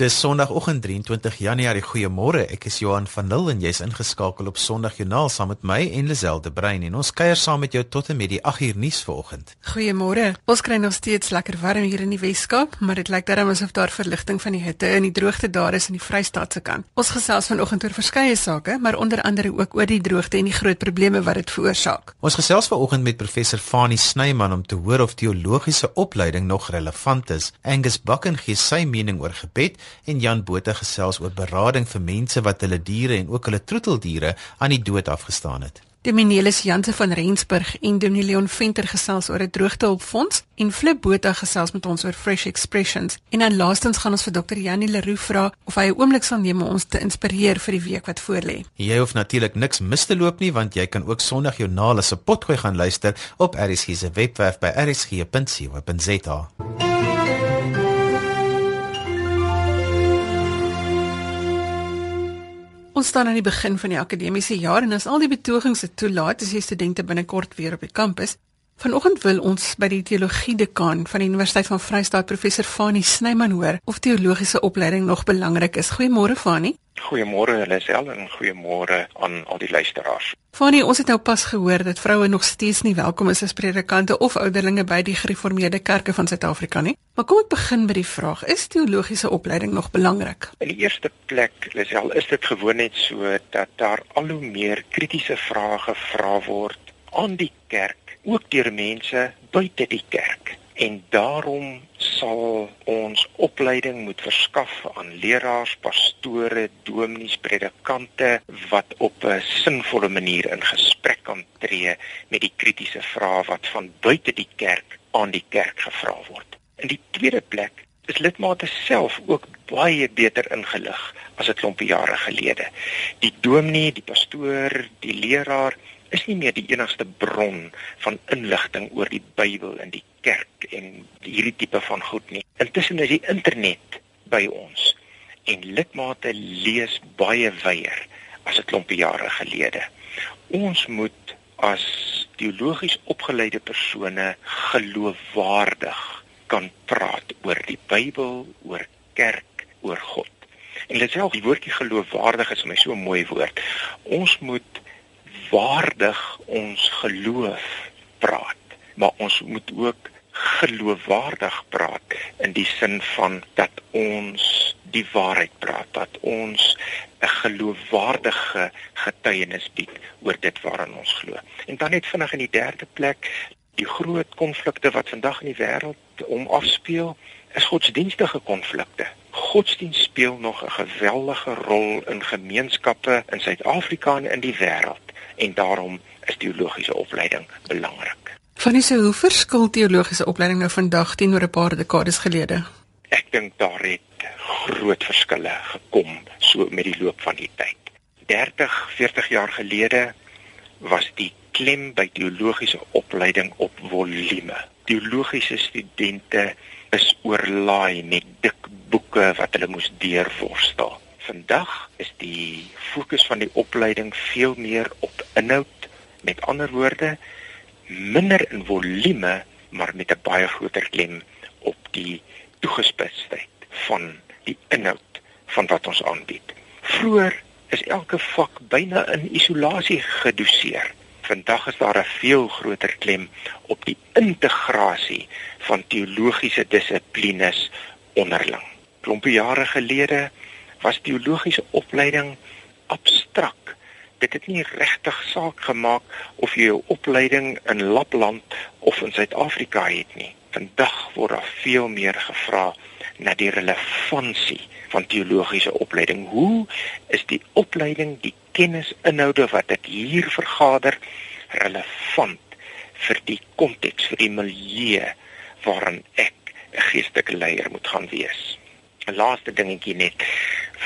Dis Sondagoggend 23 Januarie. Goeiemôre. Ek is Johan van Lille en jy's ingeskakel op Sondagjoernaal saam met my en Liselde Brein en ons kuier saam met jou tot en met die 8 uur nuus vanoggend. Goeiemôre. Ons kry nog steeds lekker warm hier in die Weskaap, maar dit lyk darem asof daar verligting van die hitte en die droogte daar is in die Vrystaat se kant. Ons gesels vanoggend oor verskeie sake, maar onder andere ook oor die droogte en die groot probleme wat dit veroorsaak. Ons gesels vanoggend met professor Fanie Snyman om te hoor of teologiese opleiding nog relevant is. Angus Bakken gee sy mening oor gebed en Jan Botha gesels oor berading vir mense wat hulle diere en ook hulle troeteldiere aan die dood afgestaan het. Dominelis Janse van Rensburg en Dominee Leon Venter gesels oor 'n droogtehulpfonds en Flip Botha gesels met ons oor Fresh Expressions. En dan laastens gaan ons vir Dr. Janie Leroux vra of hy 'n oomblik sal neem om ons te inspireer vir die week wat voorlê. Jy hoef natuurlik niks mis te loop nie want jy kan ook Sondag Joernaal se potgooi gaan luister op RSG se webwerf by rsg.co.za. Ons staan aan die begin van die akademiese jaar en as al die betogings dit toelaat, is die studente binnekort weer op die kampus. Vanoggend wil ons by die teologie dekaan van die Universiteit van Vryheid, professor Fanie Snyman hoor of teologiese opleiding nog belangrik is. Goeiemôre Fanie. Goeiemôre Lisel en goeiemôre aan al die luisteraars. Fanie, ons het nou pas gehoor dat vroue nog steeds nie welkom is as predikante of ouderlinge by die gereformeerde kerke van Suid-Afrika nie. Maar kom ek begin met die vraag: Is teologiese opleiding nog belangrik? In die eerste plek, Lisel, is dit gewoon net so dat daar al hoe meer kritiese vrae gevra word aan die kerk, ook deur mense buite die kerk. En daarom sal ons opleiding moet verskaf aan leraars, pastore, dominees, predikante wat op 'n sinvolle manier in gesprek kan tree met die kritiese vrae wat van buite die kerk aan die kerk gevra word. In die tweede plek is lidmate self ook baie beter ingelig as 'n klompie jare gelede. Die dominee, die pastoor, die leraar is nie meer die enigste bron van inligting oor die Bybel in die kerk en hierdie tipe van goed nie. Intussen is die internet by ons en lidmate lees baie wyer as 'n klompie jare gelede. Ons moet as teologies opgeleide persone geloofwaardig kan praat oor die Bybel, oor kerk, oor God. En dit self die woordjie geloofwaardig is vir my so 'n mooi woord. Ons moet waardig ons geloof praat, maar ons moet ook geloofwaardig praat in die sin van dat ons die waarheid praat, dat ons 'n geloofwaardige getuienis bied oor dit waaraan ons glo. En dan net vinnig in die derde plek, die groot konflikte wat vandag in die wêreld om afspeel, is godsdienstige konflikte. Godsdienst speel nog 'n geweldige rol in gemeenskappe in Suid-Afrika en in die wêreld en daarom is teologiese opleiding belangrik. Van is hoe verskil teologiese opleiding nou vandag teenoor 'n paar dekades gelede? Ek dink daar het groot verskille gekom so met die loop van die tyd. 30, 40 jaar gelede was die klem by teologiese opleiding op volume. Teologiese studente is oorlaai met dik boeke wat hulle moes deurworstel. Vandag is die fokus van die opleiding veel meer op inhoud, met ander woorde, minder in volume, maar met 'n baie groter klem op die toegespitsheid van die inhoud van wat ons aanbied. Vroeger is elke vak byna in isolasie gedoseer. Vandag is daar 'n veel groter klem op die integrasie van teologiese dissiplines onderling. Klompie jare gelede was teologiese opleiding abstrak. Dit het nie regtig saak gemaak of jy 'n opleiding in Lapland of in Suid-Afrika het nie. Vandag word daar veel meer gevra na die relevantie van teologiese opleiding. Hoe is die opleiding, die kennisinhoude wat ek hier vergader relevant vir die konteks, vir die milieu waarin ek 'n geestelike leier moet gaan wees. 'n Laaste dingetjie net.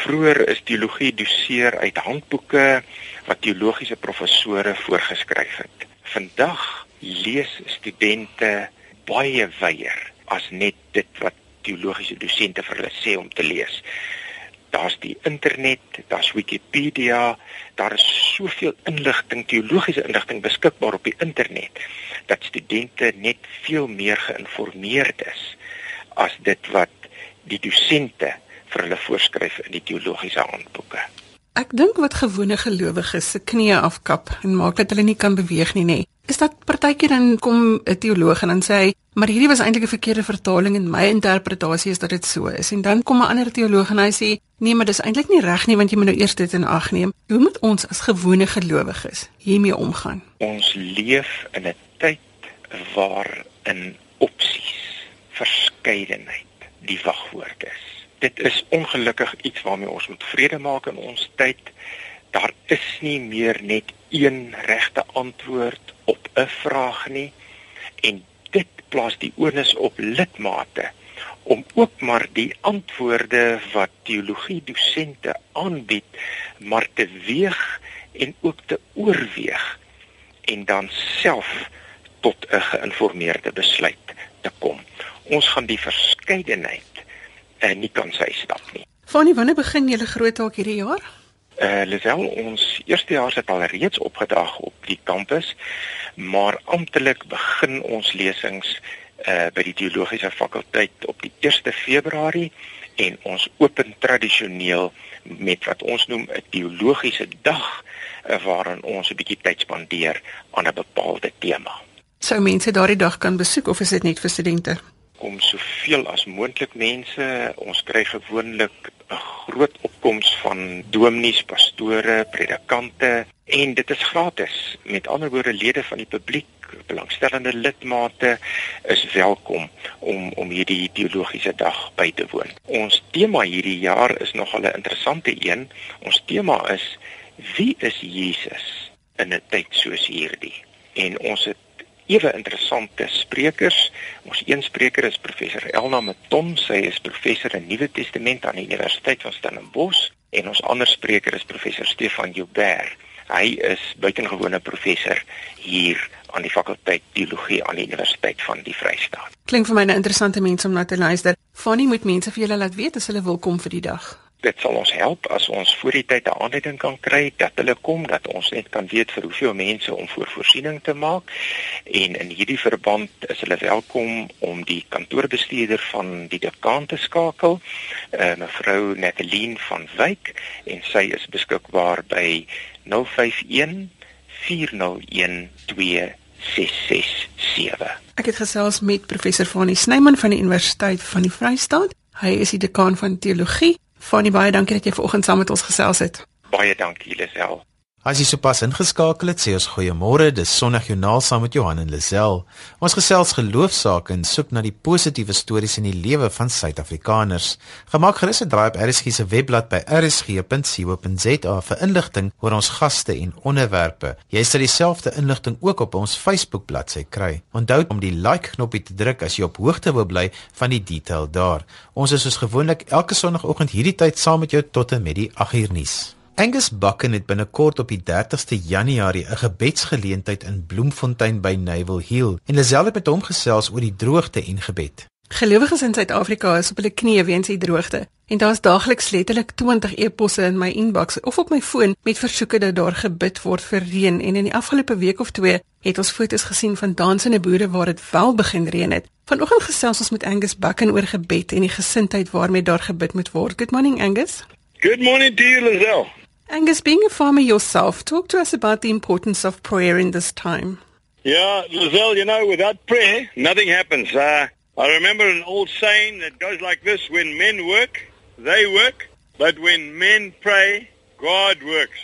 Vroeger is teologie doseer uit handboeke wat teologiese professore voorgeskryf het. Vandag lees studente baie wyer as net dit wat teologiese dosente vir hulle sê om te lees daar's die internet, daar's Wikipedia, daar is soveel inligting, teologiese inligting beskikbaar op die internet dat studente net veel meer geïnformeerd is as dit wat die dosente vir hulle voorskryf in die teologiese handboeke. Ek dink wat gewone gelowiges se knieë afkap en maak dat hulle nie kan beweeg nie, nê. Is dat partykeer dan kom 'n teoloog en dan sê hy, maar hierdie was eintlik 'n verkeerde vertaling en my interpretasie is dat dit so is. En dan kom 'n ander teoloog en hy sê, nee, maar dis eintlik nie reg nie want jy moet nou eers dit in ag neem. Hoe moet ons as gewone gelowiges hiermee omgaan? Ons leef in 'n tyd waarin opsies, verskeidenheid die wagwoord is dit is ongelukkig iets waarmee ons moet vrede maak in ons tyd. Daar is nie meer net een regte antwoord op 'n vraag nie en dit plaas die onus op lidmate om ook maar die antwoorde wat teologie dosente aanbied maar te weeg en ook te oorweeg en dan self tot 'n geïnformeerde besluit te kom. Ons gaan die verskeidenheid uh, nie kan sy stap nie. Fanny, wanneer begin julle groot taak hierdie jaar? Eh uh, Lisel, ons eerste jaar het al reeds opgedag op die kampus, maar amptelik begin ons lesings eh uh, by die teologiese fakulteit op die 1 Februarie en ons open tradisioneel met wat ons noem 'n teologiese dag uh, waarin ons 'n bietjie tyd spandeer aan 'n bepaalde tema. Sou mense daardie dag kan besoek of is dit net vir studente? Kom soveel as moontlik mense. Ons kry gewoonlik 'n groot opkoms van dominees, pastore, predikante en dit is gratis. Met ander woorde lede van die publiek, belangstellende lidmate is welkom om om hierdie teologiese dag by te woon. Ons tema hierdie jaar is nog 'n interessante een. Ons tema is wie is Jesus in 'n tyd soos hierdie? En ons het ewe interessante sprekers. Ons een spreker is professor Elna Meton, sy is professor in Nuwe Testament aan die Universiteit van Stellenbosch en ons ander spreker is professor Stefan Joubert. Hy is buitengewone professor hier aan die fakulteit teologie aan die Universiteit van die Vrystaat. Klink vir my 'n interessante mens om na te luister. Fanny moet mense vir julle laat weet as hulle wil kom vir die dag dit sal ons help as ons voor die tyd 'n aanduiding kan kry dat hulle kom dat ons net kan weet vir hoeveel mense om voor voorsiening te maak. En in hierdie verband is hulle welkom om die kantoorbestuurder van die dekaan te skakel uh, mevrou Natalie van Wyk en sy is beskikbaar by 051 401 2667 Ek het gesels met professor Fanie Snyman van die Universiteit van die Vrystaat. Hy is die dekaan van teologie Fanny baie dankie dat jy vanoggend saam met ons gesels het. Baie dankie Lisel. As jy sopas ingeskakel het, sê ons goeiemôre. Dis Sondag Joernaal saam met Johan en Lisel. Ons gesels geloofsaake en soek na die positiewe stories in die lewe van Suid-Afrikaners. Gemaak gerus 'n draai op RSG se webblad by rsg.co.za vir inligting oor ons gaste en onderwerpe. Jy sal dieselfde inligting ook op ons Facebook bladsy kry. Onthou om die like knoppie te druk as jy op hoogte wil bly van die detail daar. Ons is soos gewoonlik elke sonoggend hierdie tyd saam met jou tot en met die 8uur nuus. Angus Bakken het binnekort op die 30ste Januarie 'n gebedsgeleentheid in Bloemfontein by Naval Hill en Lisel het met hom gesels oor die droogte en gebed. Gelowiges in Suid-Afrika is op hulle knieë weens die droogte en daar's daagliks letterlik 20 e-posse in my inbox of op my foon met versoeke dat daar gebid word vir reën en in die afgelope week of twee het ons foto's gesien van dansende boere waar dit wel begin reën het. Vanoggend gesels ons met Angus Bakken oor gebed en die gesindheid waarmee daar gebid moet word. Good morning Angus. Good morning to you Lisel. Angus, being a farmer yourself, talk to us about the importance of prayer in this time. Yeah, Lizelle, you know, without prayer, nothing happens. Uh, I remember an old saying that goes like this when men work, they work, but when men pray, God works.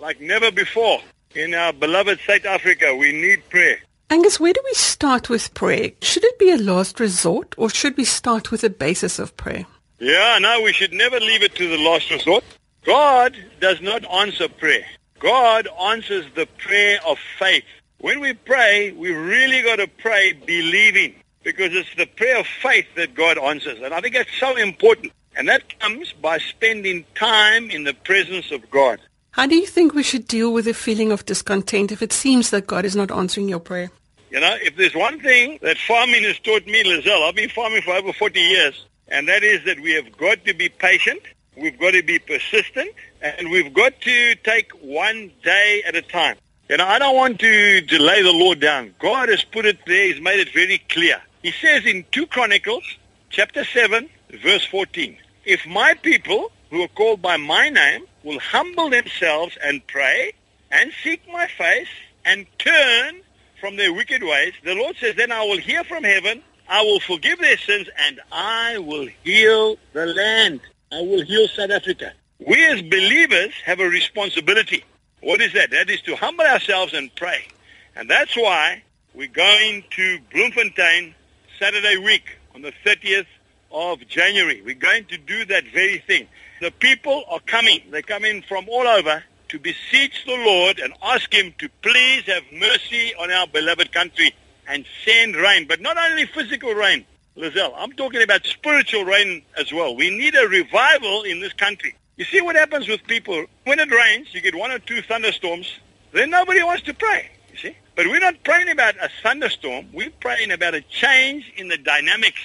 Like never before. In our beloved South Africa, we need prayer. Angus, where do we start with prayer? Should it be a last resort or should we start with a basis of prayer? Yeah, no, we should never leave it to the last resort. God does not answer prayer. God answers the prayer of faith. When we pray, we really got to pray believing because it's the prayer of faith that God answers. And I think that's so important. And that comes by spending time in the presence of God. How do you think we should deal with the feeling of discontent if it seems that God is not answering your prayer? You know, if there's one thing that farming has taught me, Lizelle, I've been farming for over 40 years, and that is that we have got to be patient We've got to be persistent and we've got to take one day at a time. You know, I don't want to delay the Lord down. God has put it there. He's made it very clear. He says in 2 Chronicles chapter 7 verse 14, if my people who are called by my name will humble themselves and pray and seek my face and turn from their wicked ways, the Lord says, then I will hear from heaven, I will forgive their sins, and I will heal the land. I will heal South Africa. We as believers have a responsibility. What is that? That is to humble ourselves and pray. And that's why we're going to Bloemfontein Saturday week on the 30th of January. We're going to do that very thing. The people are coming. They're coming from all over to beseech the Lord and ask him to please have mercy on our beloved country and send rain. But not only physical rain, Lizelle. I'm talking about spiritual rain as well. We need a revival in this country. You see what happens with people? When it rains, you get one or two thunderstorms, then nobody wants to pray, you see? But we're not praying about a thunderstorm. We're praying about a change in the dynamics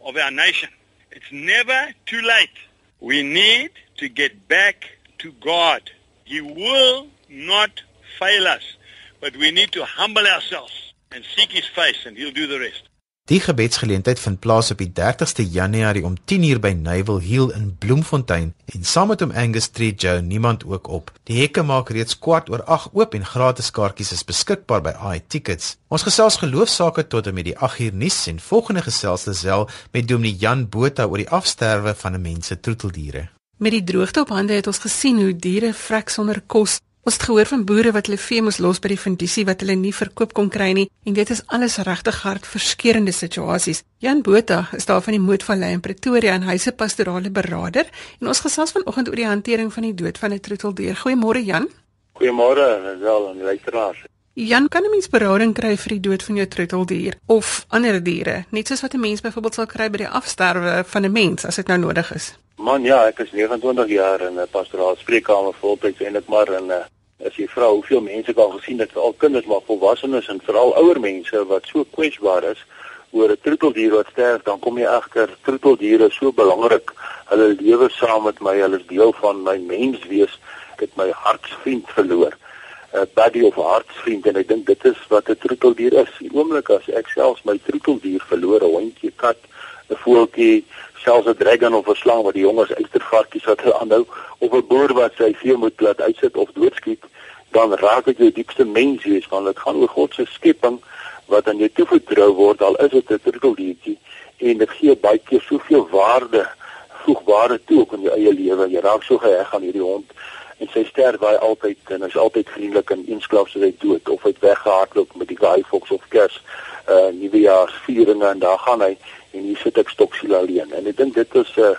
of our nation. It's never too late. We need to get back to God. He will not fail us, but we need to humble ourselves and seek his face and he'll do the rest. Die gebedsgeleentheid vind plaas op die 30ste Januarie om 10uur by Naval Hill in Bloemfontein en saam met hom Angus tree Joe niemand ook op. Die hekke maak reeds kwart oor 8 oop en gratis kaartjies is beskikbaar by iTickets. Ons gesels geloofsaake tot en met die 8uur nuus en volgende gesels Lisel met Dominee Jan Botha oor die afsterwe van 'n mens se troeteldiere. Met die droogte op hande het ons gesien hoe diere vrek sonder kos Ons het gehoor van boere wat hulle vee moes los by die fundisie wat hulle nie verkoop kon kry nie en dit is alles regtig hartverskeurende situasies. Jan Botha is daar van die Moedvallei in Pretoria en hy's 'n pastorale beraader en ons gesels vanoggend oor die hantering van die dood van 'n troeteldier. Goeiemôre Jan. Goeiemôre Wel en luisteraars. Jan, kan 'n mens berading kry vir die dood van jou troeteldier of ander diere, net soos wat 'n mens byvoorbeeld sal kry by die afsterwe van 'n mens as dit nou nodig is? Man ja, ek is 29 jaar in 'n pastoraal spreekkamer voltyds en ek maar in 'n as jy vra hoeveel mense ek al gesien het, al kinders maar volwassenes en veral ouer mense wat so kwesbaar is oor 'n troeteldier wat sterf, dan kom jy agter troeteldiere is so belangrik. Hulle lewe saam met my, hulle is deel van my menswees. Ek het my hartsvriend verloor. 'n buddy of hartsvriend en ek dink dit is wat 'n troeteldier is. Die oomblik as ek selfs my troeteldier verloor, 'n hondjie, kat, 'n voeltjie, selfs 'n dragon of 'n slang wat die jonges uitervarkies wat hulle aanhou of 'n boer wat sy vee moet laat uitsit of doodskiet, dan raak dit jou diepste menswees want dit gaan oor God se skepping wat aan jou toevertrou word al is dit 'n troeteldiertjie en dit gee baie keer soveel waarde, voegwaarde toe op in jou eie lewe. Jy raak so geheg aan hierdie hond en sy sterf baie altyd en is altyd vriendelik en eensklaps is hy dood of hy het weggehardloop met die Guy Fox of Kers uh nuwejaarsvieringe en daar gaan hy en hier sit ek stoksiel alleen. En ek dink dit is 'n uh,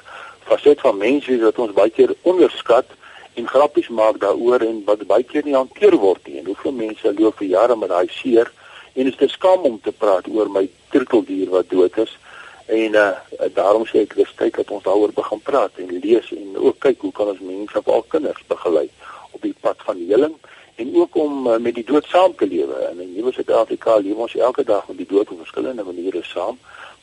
faset van menswees wat ons baie keer onderskat en grappies maak daaroor en wat baie keer nie hanteer word nie. En hoeveel mense loop vir jare met daai seer en is skaam om te praat oor my troeteldier wat dood is. En uh daarom sê ek dis tyd dat ons daaroor begin praat en lees en ook kyk hoe kan ons mense veral kinders begelei op die pad van heling en ook om uh, met die dood saam te lewe. En in Nuwe Suid-Afrika leef ons elke dag met die dood op verskillende maniere saam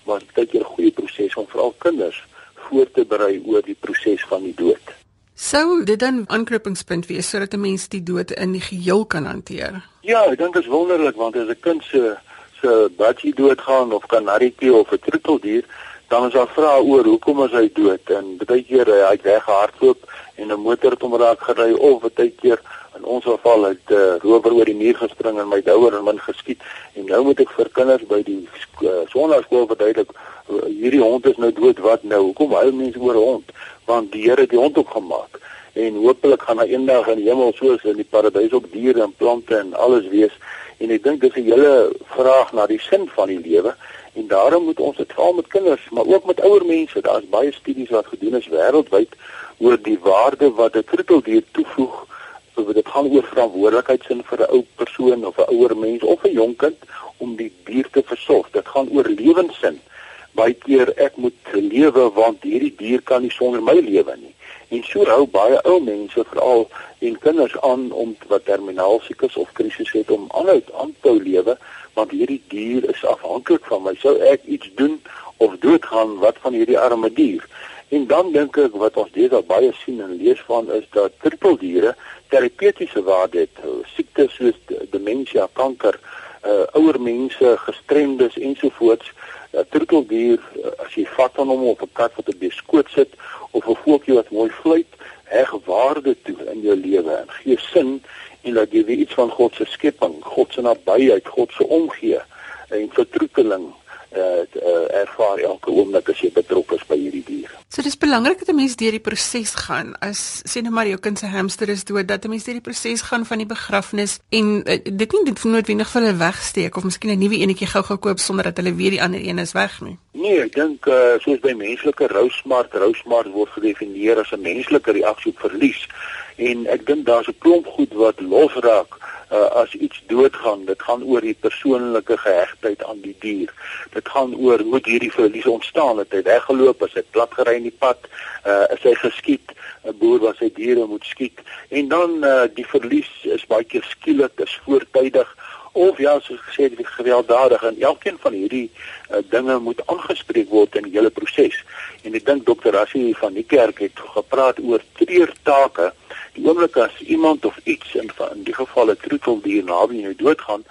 maar dit is 'n goeie proses om veral kinders voor te berei oor die proses van die dood. Sou dit dan aanknopingspunt wees sodat 'n mens die dood in die geheel kan hanteer? Ja, ek dink dit is wonderlik want as 'n kind se se budgie doodgaan of kanarietjie of 'n troeteldier, dan is daar vrae oor hoekom is hy dood? En baie keer hy het weggehardloop en 'n motor het hom raak gery of baie keer in ons geval het 'n uh, rower oor die muur gespring en my douer en min geskiet. En nou moet ek vir kinders by die uh, sonnaarskool verduidelik uh, hierdie hond is nou dood wat nou? Hoekom huil mense oor 'n hond? Want die Here het die hond ook gemaak en hopelik gaan hy eendag in die hemel soos in die paradys op diere en plante en alles wees en ek dink dis 'n hele vraag na die sin van die lewe en daarom moet ons dit veral met kinders maar ook met ouer mense daar's baie studies wat gedoen is wêreldwyd oor die waarde wat 'n troeteldier toevoeg so dit gaan oor verantwoordelikheidsin vir 'n ou persoon of 'n ouer mens of 'n jonk kind om die dier te versorg. Dit gaan oor lewenssin. Baie keer ek moet lewe want hierdie dier kan nie sonder my lewe nie. En so hou baie ou mense veral en kinders aan om wat terminaal siek is of krisis het om aanhou aan te lewe want hierdie dier is afhanklik van my. Sou ek iets doen of doodgaan wat van hierdie arme dier? En dan dink ek wat ons deesdae baie sien en lees van is dat trippeldiere terapeutiese waarde het. Siektes soos demensie, kanker, uh ouer mense, gestremdes ensovoorts 'n troeteldier as jy vat aan hom of 'n kat wat op die skoot sit of 'n voeltjie wat mooi fluit, heg waarde toe in jou lewe en gee sin en laat jy weet iets van God se skepping, God se nabyheid, God se omgee en vertroeteling uh, uh ervaar elke oomblik as jy betrokke is by hierdie dier. So dis belangrik dat 'n mens deur die proses gaan. As sê nou maar jou kind se hamster is dood, dat 'n mens deur die proses gaan van die begrafnis en uh, dit nie dit noodwendig vir hulle wegsteek of miskien 'n nuwe enetjie gou-gou koop sonder dat hulle weet die ander een is weg nie. Nee, ek dink uh soos by menslike rousmart, rousmart word gedefinieer as 'n menslike reaksie op verlies en ek dink daar's 'n klomp goed wat losraak uh, as iets doodgaan, dit gaan oor die persoonlike gehegtheid aan die dier. Dit gaan oor hoe hierdie verlies ontstaan het. Hy weggeloop, as hy plat gery in die pad, uh, is hy geskiet, 'n boer wat sy diere moet skiet en dan uh, die verlies is baie keer skielik, is voortydig of ja soos gesê dit gewelddadig en elkeen van hierdie uh, dinge moet aangespreek word in die hele proses. En ek dink dokter Rassie van die kerk het gepraat oor treurtake die oomblik as iemand of iets in in die geval 'n troeteldier naby jou doodgaan,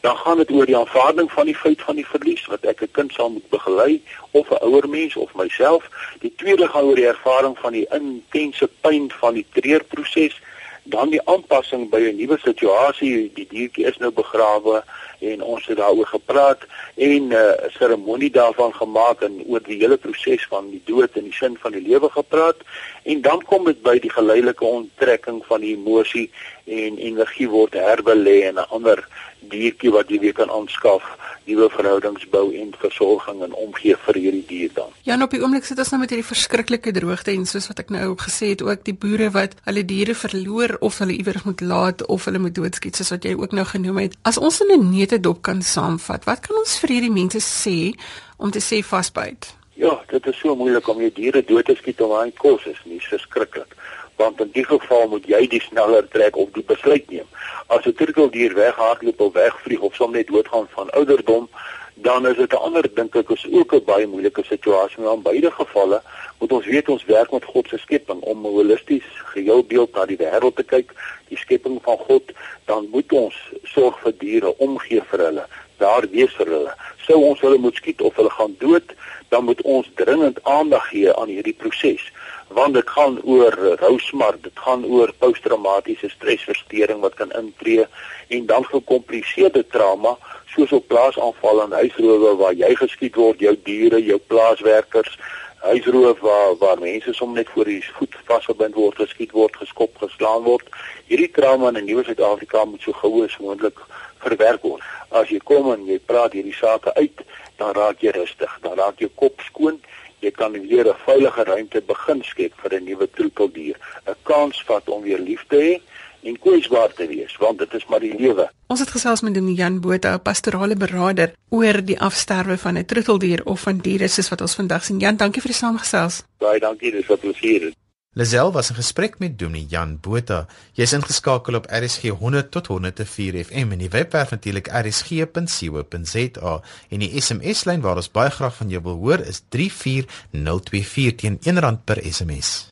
dan gaan dit oor die aanvaarding van die feit van die verlies wat ek 'n kind sal moet begelei of 'n ouer mens of myself. Die tweede gaan oor die ervaring van die intense pyn van die treurproses, dan die aanpassing by 'n nuwe situasie. Die diertjie is nou begrawe en ons het daaroor gepraat en 'n uh, seremonie daarvan gemaak en oor die hele proses van die dood en die sin van die lewe gepraat. En dan kom dit by die geleidelike onttrekking van die emosie en energie word herbelê in 'n ander diertjie wat jy weer kan aanskaf, nuwe verhoudings bou en versorging en omgee vir hierdie dier dan. Ja, nou op die oomblik sit ons nou met hierdie verskriklike droogte en soos wat ek nou gesê het, ook die boere wat hulle diere verloor of hulle iewers moet laat of hulle moet doodskiet soos wat jy ook nou genoem het. As ons in 'n netedop kan saamvat, wat kan ons vir hierdie mense sê om te sê vasbyt? Ja, dit is so moeilik om jou diere dood te skiet om aan kos is nie verskriklik. Want in die geval moet jy die sneller trek of die besluit neem. As 'n turteldier weghardloop of wegvlieg of soms net doodgaan van ouderdom, dan is dit 'n ander dink ek is ook 'n baie moeilike situasie. Maar in beide gevalle moet ons weet ons werk met God se skepping om 'n holisties geheel beeld na die wêreld te kyk, die skepping van God, dan moet ons sorg vir diere, omgee vir hulle, daar wees vir hulle. Sou ons hulle moet skiet of hulle gaan dood, dan moet ons dringend aandag gee aan hierdie proses want dit gaan oor rousmart, dit gaan oor posttraumatiese stresversteuring wat kan intree en dan gekompliseerde trauma soos op plaasaanval en huisrowe waar jy geskiet word, jou diere, jou plaaswerkers, huisroof waar waar mense som net voor die voet vasgebind word, geskiet word, geskop, geslaan word. Hierdie trauma in 'n nuwe Suid-Afrika moet so gou as moontlik verwerk word. As jy kom en jy praat hierdie sake uit, dan raak jy rustig, dan raak jou kop skoon. Jy kan weer 'n veilige ruimte begin skep vir 'n nuwe troeteldier, 'n kans vat om weer lief te hê en kwesbaar te wees, want dit is maar die lewe. Ons het gesels met Dominee Jan Botha, 'n pastorale beraader oor die afsterwe van 'n troeteldier of van diere soos wat ons vandag sien. Jan, dankie vir die saamgesels. Baie dankie, dis 'n plesier. Lazel was in gesprek met Dominee Jan Botha. Jy's ingeskakel op RSG 100 tot 104 FM en die webwerf natuurlik rsg.co.za en die SMS lyn waar ons baie graag van jou wil hoor is 34024 teen R1 per SMS.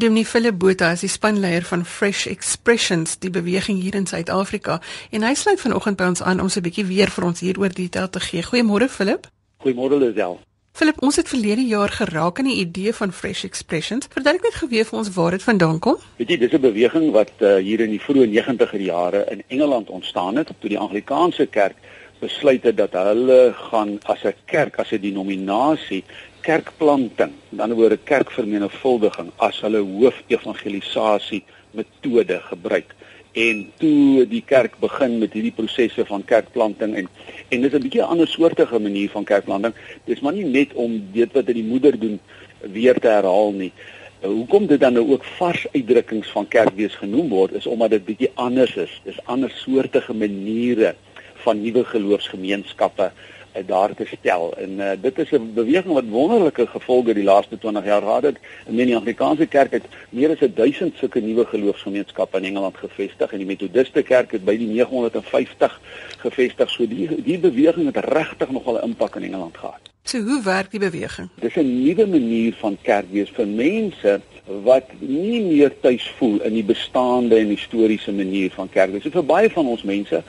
Dominee Philip Botha is die spanleier van Fresh Expressions, die beweging hier in Suid-Afrika, en hy sluit vanoggend by ons aan om so 'n bietjie weer vir ons hieroor detail te gee. Goeiemôre Philip. Goeiemôre Lisel. Philip, ons het verlede jaar geraak aan die idee van Fresh Expressions. Verduidelik net geweet vir ons waar dit vandaan kom. Weet jy, dis 'n beweging wat uh, hier in die vroeë 90er jare in Engeland ontstaan het toe die Anglikaanse kerk besluit het dat hulle gaan as 'n kerk, as 'n denominasie kerkplanting, die ander woorde kerkvermenigvuldiging as hulle hoofevangelisasie metode gebruik. En toe die kerk begin met hierdie prosesse van kerkplanting en en dis 'n bietjie 'n ander soortige manier van kerkplanting. Dis maar nie net om weet wat die moeder doen weer te herhaal nie. Hoekom dit dan nou ook vars uitdrukkings van kerkwees genoem word is omdat dit bietjie anders is. Dis ander soortige maniere van nuwe geloofsgemeenskappe daar te stel. En uh, dit is 'n beweging wat wonderlike gevolge die laaste 20 jaar gehad het. In die Anglikaanse kerk het meer as 1000 sulke nuwe geloofsgemeenskappe in Engeland gevestig en die Methodiste kerk het by die 950 gevestig. So die die beweging het regtig nogal 'n impak in Engeland gehad. So hoe werk die beweging? Dis 'n nuwe manier van kerk wees vir mense wat nie meer tuis voel in die bestaande en historiese manier van kerk wees. So vir baie van ons mense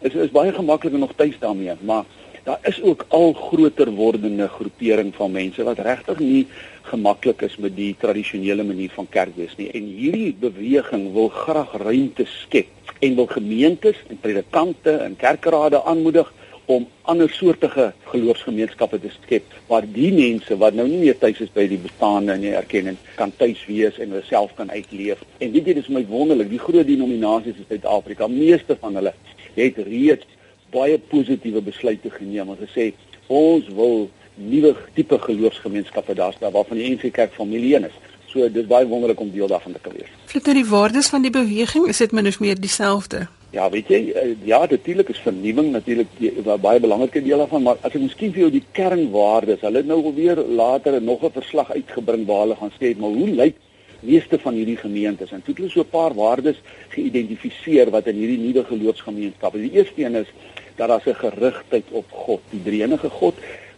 is is baie gemaklik nog tuis daarmee, maar daar is ook al groter wordende groepering van mense wat regtig nie gemaklik is met die tradisionele manier van kerk wees nie. En hierdie beweging wil graag ruimte skep en wil gemeentes en predikante en kerkrade aanmoedig om ander soortige geloofsgemeenskappe te skep waar die mense wat nou nie meer tuis is by die bestaande en die erkenning kan tuis wees en hulle self kan uitleef. En weet jy dis my wonderlik, die groot denominasies in Suid-Afrika, meeste van hulle het reeds baie positiewe besluite geneem om te sê ons wil nuwe tipe geloofsgemeenskappe daar staan waarvan die NG Kerk familie een is. So dis baie wonderlik om deel daarvan te kan wees. Flip nou die waardes van die beweging, is dit min of meer dieselfde? Ja, weet jy, eh, ja, natuurlik is vernuwing natuurlik 'n baie belangrike deel daarvan, maar as ek miskien vir jou die kernwaardes, hulle het nou weer later nog 'n verslag uitgebring waar hulle gaan sê, maar hoe lyk meeste van hierdie gemeentes en toe het hulle so 'n paar waardes geïdentifiseer wat in hierdie nuwe geloofsgemeenskappe. Die eerste een is dat daar 'n gerigtheid op God, die drie enige God.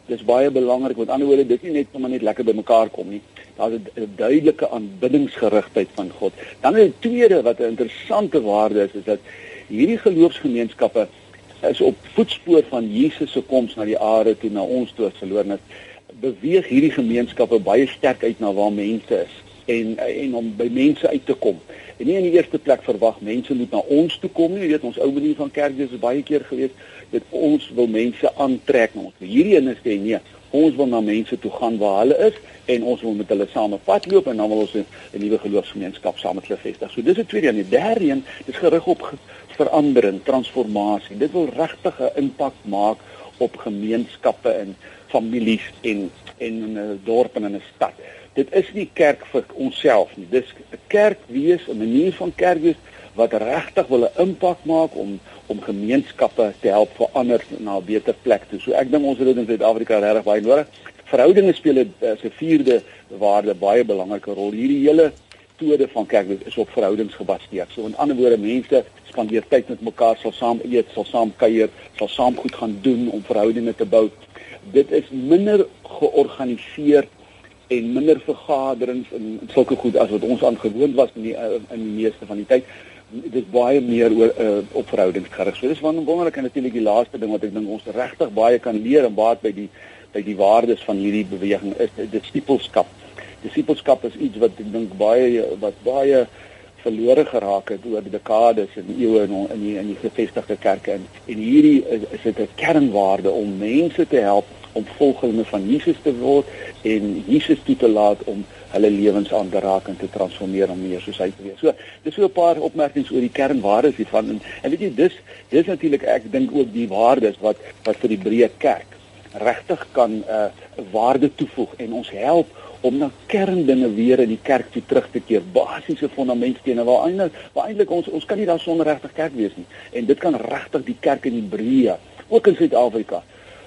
Dis baie belangrik. Met ander woorde, dit is nie net om net lekker bymekaar kom nie. Daar's 'n duidelike aanbiddingsgerigtheid van God. Dan 'n tweede wat 'n interessante waarde is, is dat hierdie geloofsgemeenskappe is op voetspoor van Jesus se koms na die aarde toe na ons toe verloor net beweeg hierdie gemeenskappe baie sterk uit na waar mense is en en om by mense uit te kom. En nie in die eerste plek verwag mense moet na ons toe kom nie. Jy weet ons ou manier van kerk is baie keer gewees dat ons wil mense aantrek na ons. Hierdie een is sê nee, ons wil na mense toe gaan waar hulle is en ons wil met hulle saam pad loop en dan wil ons 'n nuwe geloofsgemeenskap saam met hulle vestig. So dis 'n tweede een. Die derde een is gerig op verandering, transformasie. Dit wil regtig 'n impak maak op gemeenskappe en families en en in 'n dorp en in 'n stad dit is nie kerk vir onsself nie. Dis 'n kerk wees, 'n manier van kerk wees wat regtig wil 'n impak maak om om gemeenskappe te help verander na 'n beter plek toe. So ek dink ons het dit in Suid-Afrika regtig baie nodig. Verhoudinge speel 'n se vierde waarde baie belangrike rol. Hierdie hele metode van kerk is op verhoudings gebaseer. So in ander woorde, mense spandeer tyd met mekaar, sal saam eet, sal saam kuier, sal saam goed gaan doen om verhoudinge te bou. Dit is minder georganiseer en minder vergaderings en sulke goed as wat ons aangewoond was in die eh, in die meeste van die tyd. Dit is baie meer oor uh, op verhoudings gerig. So dis wonderlik en natuurlik die laaste ding wat ek dink ons regtig baie kan leer en baat by die by die waardes van hierdie beweging is disipelskap. Disipelskap is iets wat ek dink baie wat baie verlore geraak het oor dekades en eeue in in die in die gevestigde kerke en en hierdie is, is dit 'n kernwaarde om mense te help om volgelinge van Jesus te word en Jesus toe te laat om hulle lewens aan te raak en te transformeer om meer soos hy te wees. So, dis so 'n paar opmerkings oor die kernwaardes hiervan en, en weet jy dis dis natuurlik ek dink ook die waardes wat wat vir die breë kerk regtig kan 'n uh, waarde toevoeg en ons help om na kerndinge weer in die kerk toe terug te keer, basiese fondamentstene waar eintlik waar eintlik ons ons kan nie daar sonder regtig kerk wees nie. En dit kan regtig die kerk in Hebreë, ook in Suid-Afrika,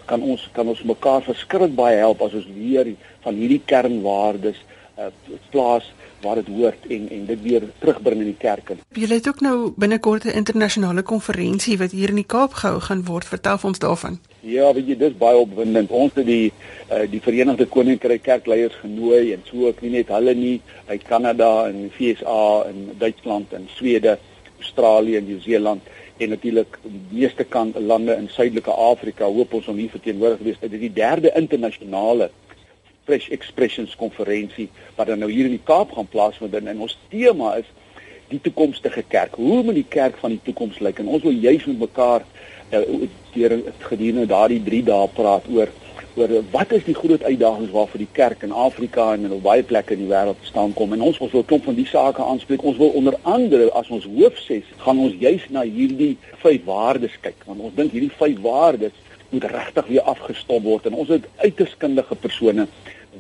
kan ons kan ons mekaar verskriklik baie help as ons weer van hierdie kernwaardes uh, plaas waar dit hoort en en dit weer terugbring in die kerk. Julle het ook nou binnekort 'n internasionale konferensie wat hier in die Kaap gehou gaan word. Vertel ons daarvan. Ja, weet jy, dis baie opwindend. Ons het die uh, die Verenigde Koninkryk kerkleiers genooi en so ook nie net hulle nie uit Kanada en die VSA en Duitsland en Swede, Australië en Nieu-Seeland en natuurlik die meeste kant lande in Suidelike Afrika hoop ons om hier verteenwoordig wees. Dit is die derde internasionale Fresh Expressions konferensie wat dan nou hier in die Kaap gaan plaasvind en ons tema is die toekomstige kerk. Hoe moet die kerk van die toekoms lyk? En ons wil juis met mekaar uh, deur gedurende daardie 3 dae praat oor oor wat is die groot uitdagings waarvoor die kerk in Afrika en in baie plekke in die wêreld staan kom en ons wil so 'n klomp van die sake aanspreek. Ons wil onder andere as ons hoof sê, gaan ons juis na hierdie vyf waardes kyk want ons dink hierdie vyf waardes moet regtig weer afgestop word en ons het uiters kundige persone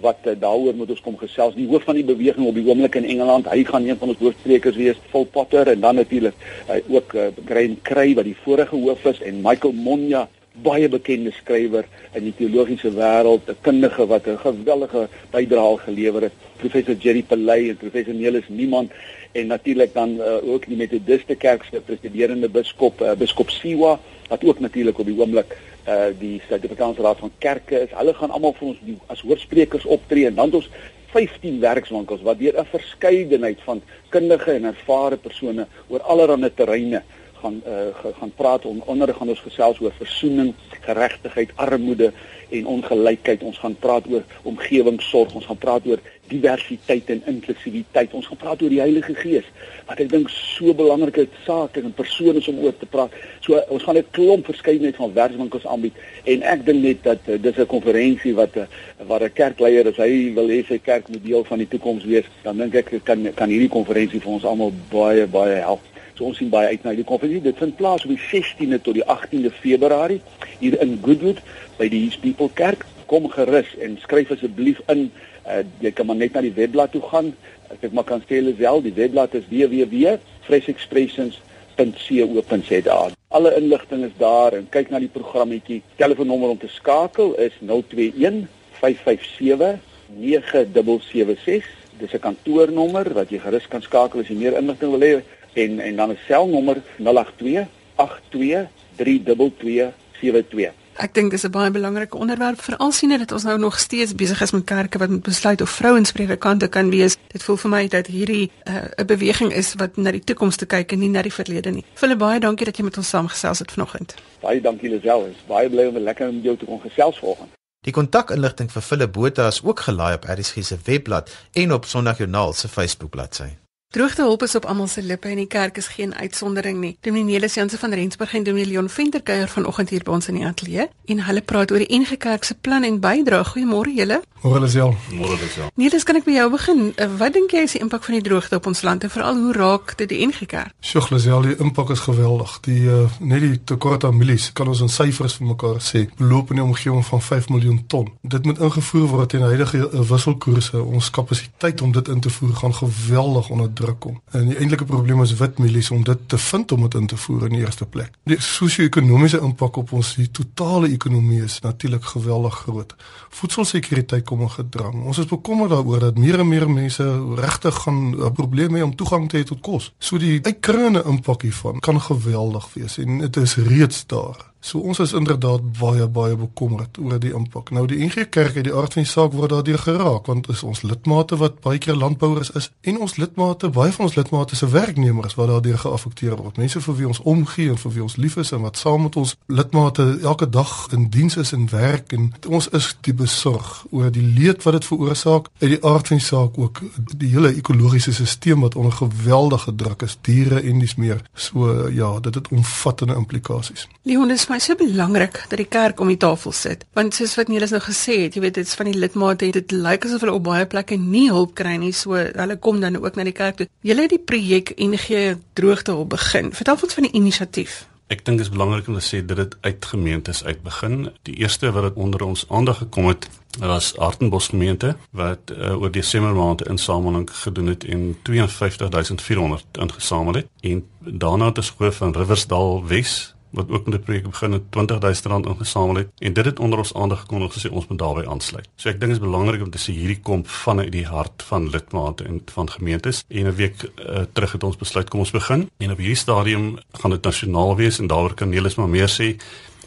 wat uh, daaroor moet ons kom gesels. Die hoof van die beweging op die oomblik in Engeland, hy gaan een van ons hoofsprekers wees, Paul Potter en dan natuurlik uh, ook uh, Graham Cray wat die vorige hoof is en Michael Monja baie bekende skrywer in die teologiese wêreld, 'n kundige wat 'n geweldige bydrae gelewer het, professor Jerry Pillay en professor Nelis Niemand en natuurlik dan uh, ook die Methodiste Kerk se presiderende biskop uh, biskop Siwa wat ook natuurlik op die oomblik uh die Suid-Afrikaanse Raad van Kerke is. Hulle gaan almal vir ons die, as hoorsprekers optree en dan ons 15 werkswinkels wat deur 'n verskeidenheid van kundige en ervare persone oor allerlei terreine gaan uh, gaan praat on, onder gaan ons gesels oor versoening, geregtigheid, armoede en ongelykheid. Ons gaan praat oor omgewingssorg, ons gaan praat oor diversiteit en inklusiwiteit. Ons gaan praat oor die Heilige Gees wat ek dink so belangrike sake en persone is om oor te praat. So ons gaan 'n klomp verskeidenheid van werkswinkels aanbied en ek dink net dat uh, dis 'n konferensie wat uh, waar 'n kerkleier as hy wil hê sy kerk moet deel van die toekoms wees, dan dink ek kan kan hierdie konferensie vir ons almal baie baie help. So ons sien baie uit na die konferensie. Dit vind plaas op die 16de tot die 18de Februarie hier in Goodwood by die His People Kerk. Kom gerus en skryf asseblief in. Uh, jy kan maar net na die webblad toe gaan. Ek maar kan sê wel, die webblad is www.freshexpressions.co.za. Alle inligting is daar en kyk na die programmetjie. Telefoonnommer om te skakel is 021 557 9776. Dis 'n kantoornommer wat jy gerus kan skakel as jy meer inligting wil hê en en dan 'n selnommer 082 82 32272. Ek dink dis 'n baie belangrike onderwerp veral sien dit ons nou nog steeds besig is met kerke wat moet besluit of vrouens predikante kan wees. Dit voel vir my dat hierdie uh, 'n uh, beweging is wat na die toekoms te kyk en nie na die verlede nie. Vir baie dankie dat jy met ons saamgesels het vanoggend. Baie dankie Lisel. Is baie bly om lekker met jou te kon gesels vanoggend. Die kontakinligting vir Philip Botha is ook gelaai op RSG se webblad en op Sondagjoernaal se Facebook bladsy. Droogtehulp is op almal se lippe en die kerk is geen uitsondering nie. Dominee Nelis Jansen van Rensburg en Dominee Leon Venter kuier vanoggend hier by ons in die ateljee en hulle praat oor die NG Kerk se plan en bydrae. Goeiemôre julle. Môre Lisel. Môre Lisel. Nelis, kan ek by jou begin? Eh, wat dink jy is die impak van die droogte op ons land en veral hoe raak dit die NG Kerk? Sjoe, Lisel, die impak is geweldig. Die uh, net die tekort aan mielies, kan ons in syfers vir mekaar sê, beloop in die omgewing van 5 miljoen ton. Dit moet ingevoer word teen huidige uh, wisselkoerse. Ons kapasiteit om dit in te voer gaan geweldig onder druk kom. En die eintlike probleem is wit mielies om dit te vind om dit in te voer in die eerste plek. Die sosio-ekonomiese impak op ons die totale ekonomie is natuurlik geweldig groot. Voedselsekuriteit kom in gedrang. Ons is bekommerd daaroor dat meer en meer mense regtig gaan 'n probleem hê om toegang te hê tot kos. So die uitkrinne impak hiervan kan geweldig wees en dit is reeds daar. So ons is inderdaad baie baie bekommerd oor die impak. Nou die NG Kerk het die aard van die saak word daardeur geraak want is ons lidmate wat baie keer landbouers is en ons lidmate baie van ons lidmate se werknemers wat daardeur geaffekteer word. Mense vir wie ons omgee en vir wie ons lief is en wat saam met ons lidmate elke dag in diens is en werk en ons is die besorg oor die leed wat dit veroorsaak uit die aard van die saak ook die hele ekologiese stelsel wat onder geweldige druk is, diere en dis meer. So ja, dit het omvattende implikasies. Leon is my so belangrik dat die kerk om die tafel sit. Want soos wat Niels nou gesê het, jy weet dit's van die lidmate, dit lyk asof hulle op baie plekke nie hulp kry nie, so hulle kom dan ook na die kerk toe. Julle het die projek NG Droogtehulp begin. Vertel ons van die inisiatief. Ek dink dit is belangrik om te sê dit het uit gemeentes uit begin. Die eerste wat dit onder ons aandag gekom het, was Hartenbos gemeente wat uh, oor Desember maand 'n insameling gedoen het en 52400 ingesamel het. En daarna het ons gehoor van Riversdal Wes wat ook met die projek begin het 20000 rand ingesamel het en dit het onder ons aandag gekom om gesê ons moet daarbey aansluit. So ek dink dit is belangrik om te sê hierdie kom vanuit die hart van lidmate en van gemeentes en 'n week uh, terug het ons besluit kom ons begin en op hierdie stadium gaan dit nasionaal wees en daaroor kan Nelis maar meer sê.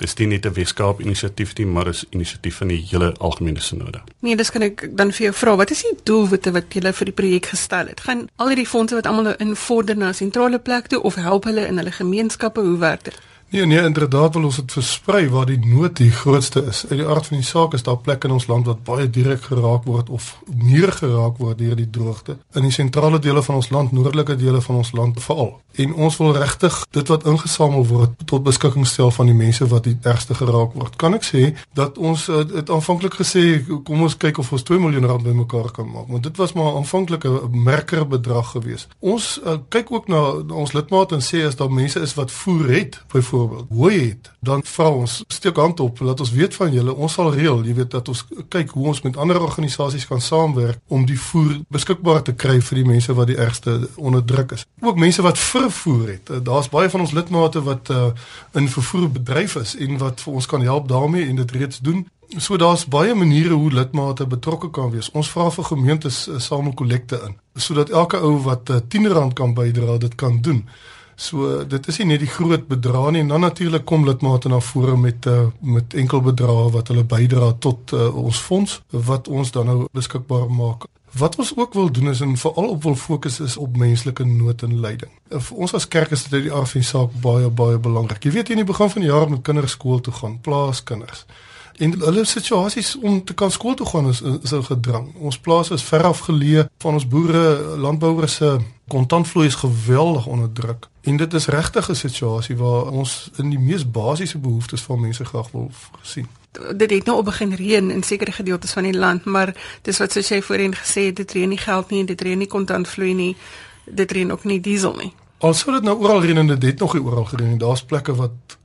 Dis nie net 'n Weskaap inisiatief nie, maar is inisiatief van die hele algemene sinode. Nee, dis kan ek dan vir jou vra, wat is die doelwitte wat julle vir die projek gestel het? Gaan al hierdie fondse wat almal nou invorder na 'n sentrale plek toe of help hulle in hulle gemeenskappe? Hoe werk dit? Nee nee, inderdaad wil ons dit versprei waar die nood die grootste is. Uit die aard van die saak is daar plekke in ons land wat baie direk geraak word of meer geraak word deur die droogte. In die sentrale dele van ons land, noordelike dele van ons land veral. En ons wil regtig dit wat ingesamel word tot beskikking stel van die mense wat die ergste geraak word. Kan ek sê dat ons eh, het aanvanklik gesê kom ons kyk of ons 2 miljoen rand bymekaar kan maak, want dit was maar aanvanklik 'n merker bedrag geweest. Ons uh, kyk ook na, na ons lidmate en sê as daar mense is wat voer het, byvoorbeeld byvoorbeeld hooi het, dan vra ons steek hand op laat ons weet van julle. Ons sal reël, jy weet dat ons kyk hoe ons met ander organisasies kan saamwerk om die voer beskikbaar te kry vir die mense wat die ergste onderdruk is. Ook mense wat vervoer het. Eh, daar's baie van ons lidmate wat uh, in vervoerbedryf is en wat vir ons kan help daarmee en dit reeds doen. So daar's baie maniere hoe lidmate betrokke kan wees. Ons vra vir gemeentes uh, samel kollekte in sodat elke ou wat uh, R10 kan bydra, dit kan doen. So dit is nie net die groot bedrae nie en dan natuurlik kom lidmate na vore met uh, met enkel bedrae wat hulle bydra tot uh, ons fonds wat ons dan nou beskikbaar maak. Wat ons ook wil doen is en veral op wil fokus is op menslike nood en lyding. Vir ons as kerk is dit uit die aard van die saak baie baie belangrik. Jy weet in die begin van die jaar met kinders skool toe gaan, plaaskinders. En hulle situasies om te kan skool toe gaan is is 'n gedrang. Ons plase is ver afgeleë van ons boere, landbouers se kontantvloei is geweldig onder druk. En dit is regtig 'n situasie waar ons in die mees basiese behoeftes van mense graag wil sien dit het nou op begin reën in sekere gedeeltes van die land, maar dis wat soos jy voorheen gesê het, dit reën nie geld nie, dit reën nie kontantvloei nie, dit reën ook nie diesel nie. Alsou dit nou oral reën en dit het nog nie oral gereën nie. Daar's plekke wat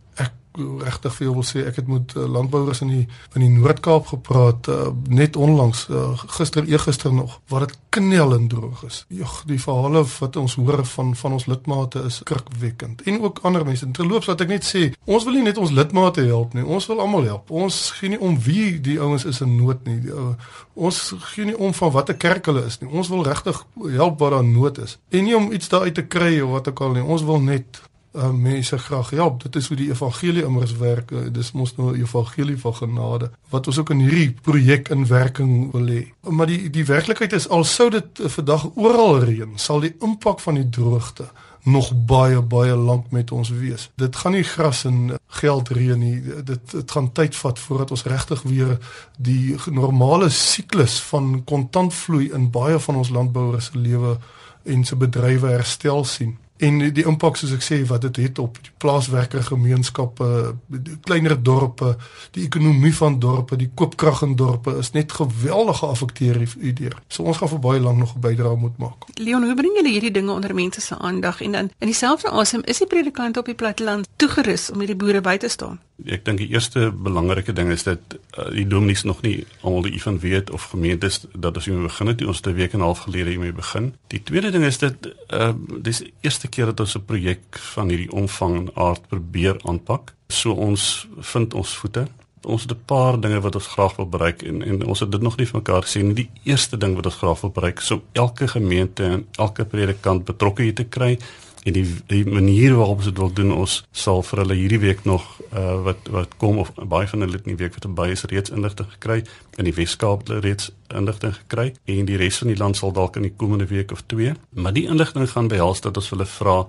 regtig veel wil sê ek het met uh, landbouers in die in die Noord-Kaap gepraat uh, net onlangs uh, gister eergister nog waar dit knellend droog is. Jogg die verhale wat ons hoor van van ons lidmate is skrikwekkend en ook ander mense. Terloops wat ek net sê, ons wil nie net ons lidmate help nie, ons wil almal help. Ons gee nie om wie die ouens is in nood nie. Die, uh, ons gee nie om van watter kerk hulle is nie. Ons wil regtig help waar daar nood is. En nie om iets daar uit te kry of wat ook al nie. Ons wil net uh, mense graag help. Dit is hoe die evangelie immers werk. Uh, dis mos nou 'n evangelie van genade wat ons ook in hierdie projek in werking wil hê. Maar die die werklikheid is al sou dit uh, vandag oral reën, sal die impak van die droogte nog baie baie lank met ons wees. Dit gaan nie gras en geld reën nie. Dit dit gaan tyd vat voordat ons regtig weer die normale siklus van kontantvloei in baie van ons landbouers se lewe en se bedrywe herstel sien en die, die impak soos ek sê wat dit het op die plaaswerker gemeenskappe, die kleiner dorpe, die ekonomie van dorpe, die koopkrag in dorpe is net geweldig geaffekteer hierdeur. So ons gaan vir baie lank nog 'n bydrae moet maak. Leon, hoe bring julle hierdie dinge onder mense se aandag en dan in dieselfde asem is die predikant op die platteland toegerus om hierdie boere by te staan? Ek dink die eerste belangrike ding is dat uh, die dominees nog nie almal die van weet of gemeentes dat ons hiermee begin het, ons het 'n week en 'n half gelede hiermee begin. Die tweede ding is dat uh, dis eerste eerste keer dat ons 'n projek van hierdie omvang en aard probeer aanpak. So ons vind ons voete. Ons het 'n paar dinge wat ons graag wil bereik en en ons het dit nog nie vir mekaar gesê nie. Die eerste ding wat ons graag wil bereik, so elke gemeente en elke predikant betrokke hier te kry en die, die manier waarop ons dit wil doen ons sal vir hulle hierdie week nog uh, wat wat kom of baie van hulle in die week wat by is reeds inligting gekry. In die Weskaap het reeds inligting gekry. En die res van die land sal dalk in die komende week of twee. Maar die inligting gaan behels dat ons hulle vra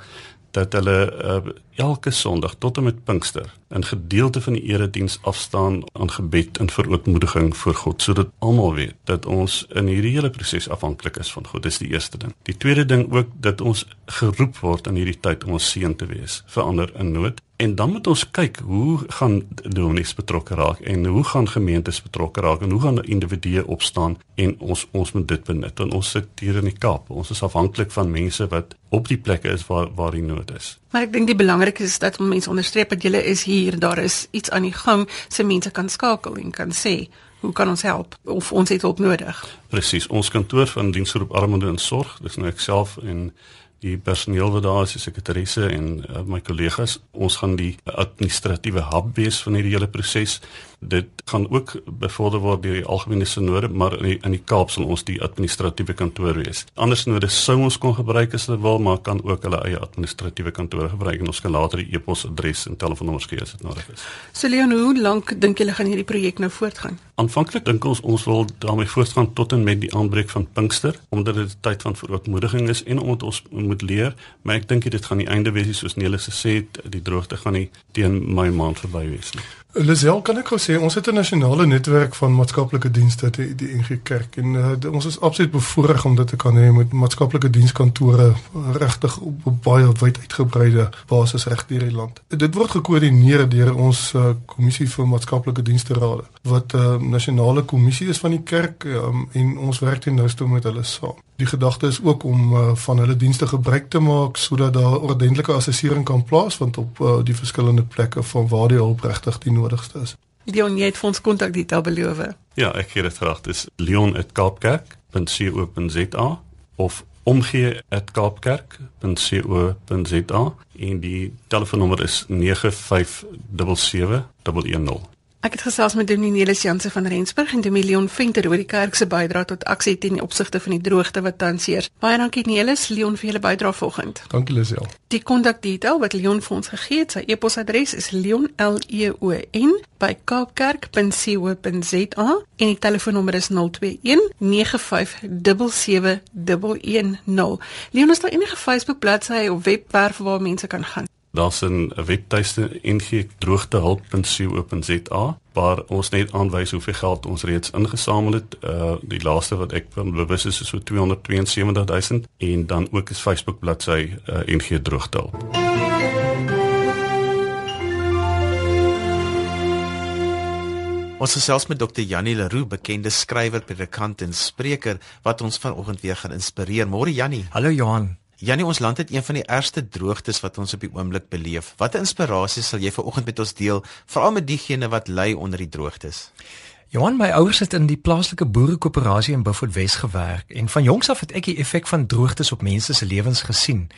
dat hulle uh, elke Sondag tot en met Pinkster 'n gedeelte van die erediens afstaan aan gebed en verootmoediging voor God sodat almal weet dat ons in hierdie hele proses afhanklik is van God. Dis die eerste ding. Die tweede ding ook dat ons geroep word in hierdie tyd om ons seën te wees vir ander in nood. En dan moet ons kyk hoe gaan dominees betrokke raak en hoe gaan gemeentes betrokke raak en hoe gaan individue opstaan en ons ons moet dit benut want ons sit hier in die Kaap. Ons is afhanklik van mense wat op die plekke is waar waar die nood is. Maar ek dink die belangrikste is dat mense onderstreep dat jy is hier, daar is iets aan die gang, se mense kan skakel en kan sê Hoe kan ons help of ons het hulp nodig? Presies, ons kantoor van diensgroep armoede en sorg, dis nou ek self en die personeel wat daar is, die sekretarisse en uh, my kollegas, ons gaan die administratiewe hub wees van hierdie hele proses. Dit gaan ook bevorder word deur die algemene sinode, maar in die, in die Kaap sal ons die administratiewe kantoor wees. Ander sinode sou ons kon gebruik as hulle wil, maar kan ook hulle eie administratiewe kantoor gebruik en ons kan later die e-posadres en telefoonnommers gee as dit nodig is. So Leon, hoe lank dink julle gaan hierdie projek nou voortgaan? Aanvanklik dink ons ons wil daarmee voortgaan tot en met die aanbreek van Pinkster, omdat dit 'n tyd van verootmoediging is en omdat ons moet leer, maar ek dink dit gaan die einde wees soos Nelis gesê het, die droogte gaan nie teen my maand verby wees nie. Lisel, kan ek gou sê ons het 'n nasionale netwerk van maatskaplike dienste te die NG Kerk en uh, ons is absoluut bevoorreg om dit te kan hê met maatskaplike dienskantore regtig op, op baie wyd uitgebreide basis reg deur die land. Dit word gekoördineer deur ons uh, kommissie vir maatskaplike dienste raad wat 'n uh, eh, nasionale kommissie is van die kerk um, en ons werk ten nouste met hulle saam. Die gedagte is ook om uh, van hulle dienste gebruik te maak sodat daar ordentlike assessering kan plaasvind op uh, die verskillende plekke van waar die hulp regtig die nodigste is. Leon, jy het vir ons kontak detail beloof. Ja, ek gee dit graag. Dis leon@kaapkerk.co.za of omgee@kaapkerk.co.za en die telefoonnommer is 9577110. Ek het gesels met Dominee Nelis Jansen van Rensburg en Dominee Leon Venter oor die kerk se bydrae tot aksie die opsigte van die droogte wat tans heers. Baie dankie Nelis, Leon vir julle bydrae vanoggend. Dankie Lisel. Die kontakdetail wat Leon vir ons gegee het, sy e-posadres is leon.leon by kaapkerk.co.za en die telefoonnommer is 021 9577110. Leon, is daar enige Facebook bladsy of webwerf waar mense kan gaan? Daar's 'n webtuiste ngdroogtehulp.co.za waar ons net aanwys hoeveel geld ons reeds ingesamel het. Uh die laaste wat ek van bewus is is so 272000 en dan ook is Facebook bladsy uh, NG Droogtehulp. Ons gesels met Dr. Janie Leroux, bekende skrywer, predikant en spreker wat ons vanoggend weer gaan inspireer. Môre Janie. Hallo Johan. Janie, ons land het een van die ergste droogtes wat ons op die oomblik beleef. Watter inspirasie sal jy vanoggend met ons deel, veral met diegene wat ly onder die droogtes? Johan, my ouers het in die plaaslike boerekoöperasie in Beaufort Wes gewerk en van jongs af het ek die effek van droogtes op mense se lewens gesien.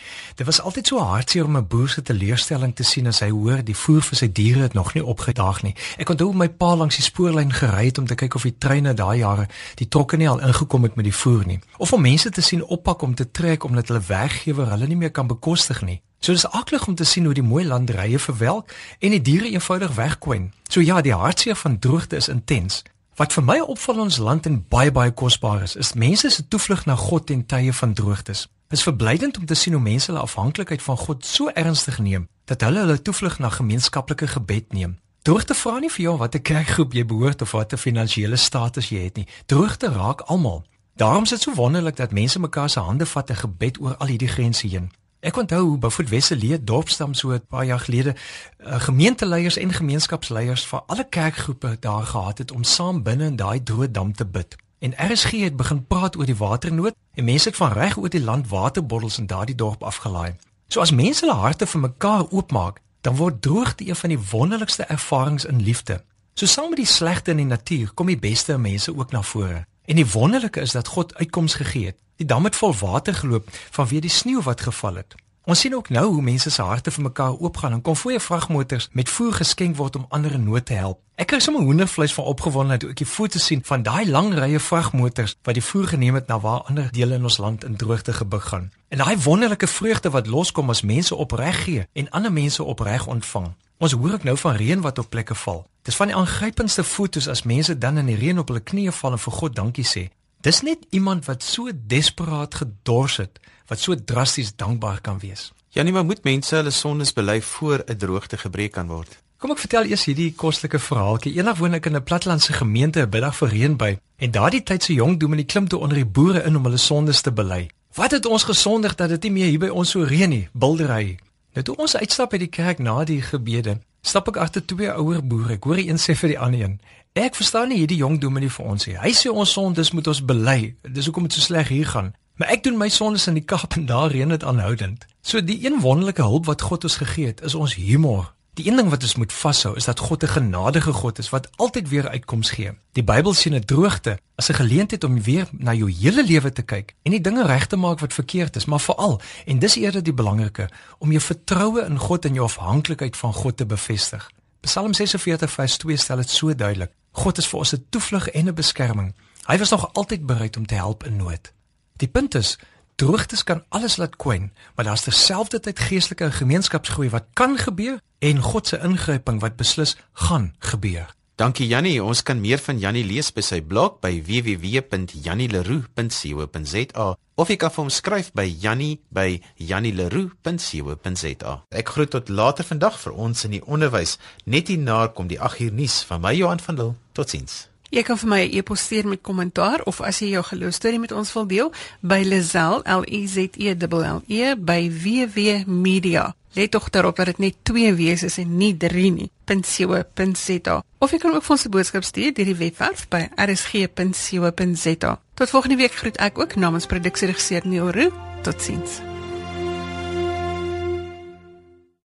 Dit was altyd so hartseer om 'n boer se teleurstelling te sien as hy hoor die voer vir sy diere het nog nie opgedaag nie. Ek onthou my pa langs die spoorlyn gery het om te kyk of die treine daai jare die trokke nie al ingekom het met die voer nie. Of om mense te sien oppak om te trek omdat hulle werkgewer hulle nie meer kan bekostig nie. So dis aklig om te sien hoe die mooi landerye verwelk en die diere eenvoudig wegkwyn. So ja, die hartseer van droogte is intens. Wat vir my opval ons land en baie baie kosbaar is, is mense se toevlug na God in tye van droogtes. Dit is verblydend om te sien hoe mense hulle afhanklikheid van God so ernstig neem dat hulle hulle toevlug na gemeenskaplike gebed neem. Droogte vra nie vir jou watter kerkgroep jy behoort of watter finansiële status jy het nie. Droogte raak almal. Daarom is dit so wonderlik dat mense mekaar se hande vat in gebed oor al hierdie grense heen. Ek onthou hoe Beaufort Wesselee dorpstam so 'n paar jaar gelede uh, gemeenteleiers en gemeenskapsleiers van alle kerkgroepe daar gehad het om saam binne in daai droë dam te bid. En RSG het begin praat oor die waternood en mense het van reg oor die land waterbottels in daardie dorp afgelaai. So as mense hulle harte vir mekaar oopmaak, dan word droogte een van die wonderlikste ervarings in liefde. So saam met die slegte in die natuur kom die beste in mense ook na vore. En die wonderlike is dat God uitkoms gegee het. Die dam het vol water geloop vanweë die sneeu wat geval het. Ons sien ook nou hoe mense se harte vir mekaar oopgaan en konvoë vragmotors met voer geskenk word om ander in nood te help. Ek kry sommer hoendervleis van opgewondenheid toe ek die foto's sien van daai lang rye vragmotors wat die voer geneem het na waar ander dele in ons land in droogte gebuk gaan. En daai wonderlike vreugde wat loskom as mense opreg gee en ander mense opreg ontvang. Ons hoor ook nou van reën wat op plekke val. Dis van die aangrypendste fotos as mense dan in die reën op hulle knieë val en vir God dankie sê. Dis net iemand wat so desperaat gedors het, wat so drasties dankbaar kan wees. Janie, maar moet mense hulle sondes bely voor 'n droogte gebreek kan word? Kom ek vertel eers hierdie kostelike verhaaltjie. Eendag woon ek in 'n plattelandse gemeente 'n middag vir reën by en daardie tyd se jong dominee klim toe onder die boere in om hulle sondes te bely. Wat het ons gesondig dat dit nie meer hier by ons so reën nie? Bildery. Nou toe ons uitstap by die kerk na die gebede, stap ek agter twee ouer boere. Ek hoor die een sê vir die ander een: "Ek verstaan nie hierdie jong dominee vir ons nie. Hy sê ons sondes moet ons bely. Dis hoekom dit so sleg hier gaan. Maar ek doen my sondes in die Kaap en daar reën dit aanhoudend. So die een wonderlike hulp wat God ons gegee het, is ons humor. Die een ding wat ons moet vashou is dat God 'n genadige God is wat altyd weer uitkoms gee. Die Bybel sien 'n droogte as 'n geleentheid om weer na jou hele lewe te kyk en die dinge reg te maak wat verkeerd is, maar veral en dis eerder die belangrike om jou vertroue in God en jou afhanklikheid van God te bevestig. Psalm 46 vers 2 stel dit so duidelik. God is vir ons 'n toevlug en 'n beskerming. Hy was nog altyd bereid om te help in nood. Die punt is Droogtes kan alles laat kwyn, maar daar's terselfdertyd geestelike en gemeenskapsgroei wat kan gebeur en God se ingryping wat beslis gaan gebeur. Dankie Jannie, ons kan meer van Jannie lees by sy blog by www.jannieleroux.co.za of jy kan vir hom skryf by jannie@jannieleroux.co.za. Ek groet tot later vandag vir ons in die onderwys. Net hierna kom die 8uur nuus van my Johan van Lille. Totsiens. Jy kan vir my 'n e-pos stuur met kommentaar of as jy jou geloostorie met ons wil deel by Lazel L E Z E L E by www.media. Let tog daarop dat dit net 2 wees is en nie 3 nie. .co.za. Of jy kan ook vir ons 'n boodskap stuur deur die webwerf by rsg.co.za. Tot volgende week groet ek ook namens produksieregisseur Neil Roo. Totsiens.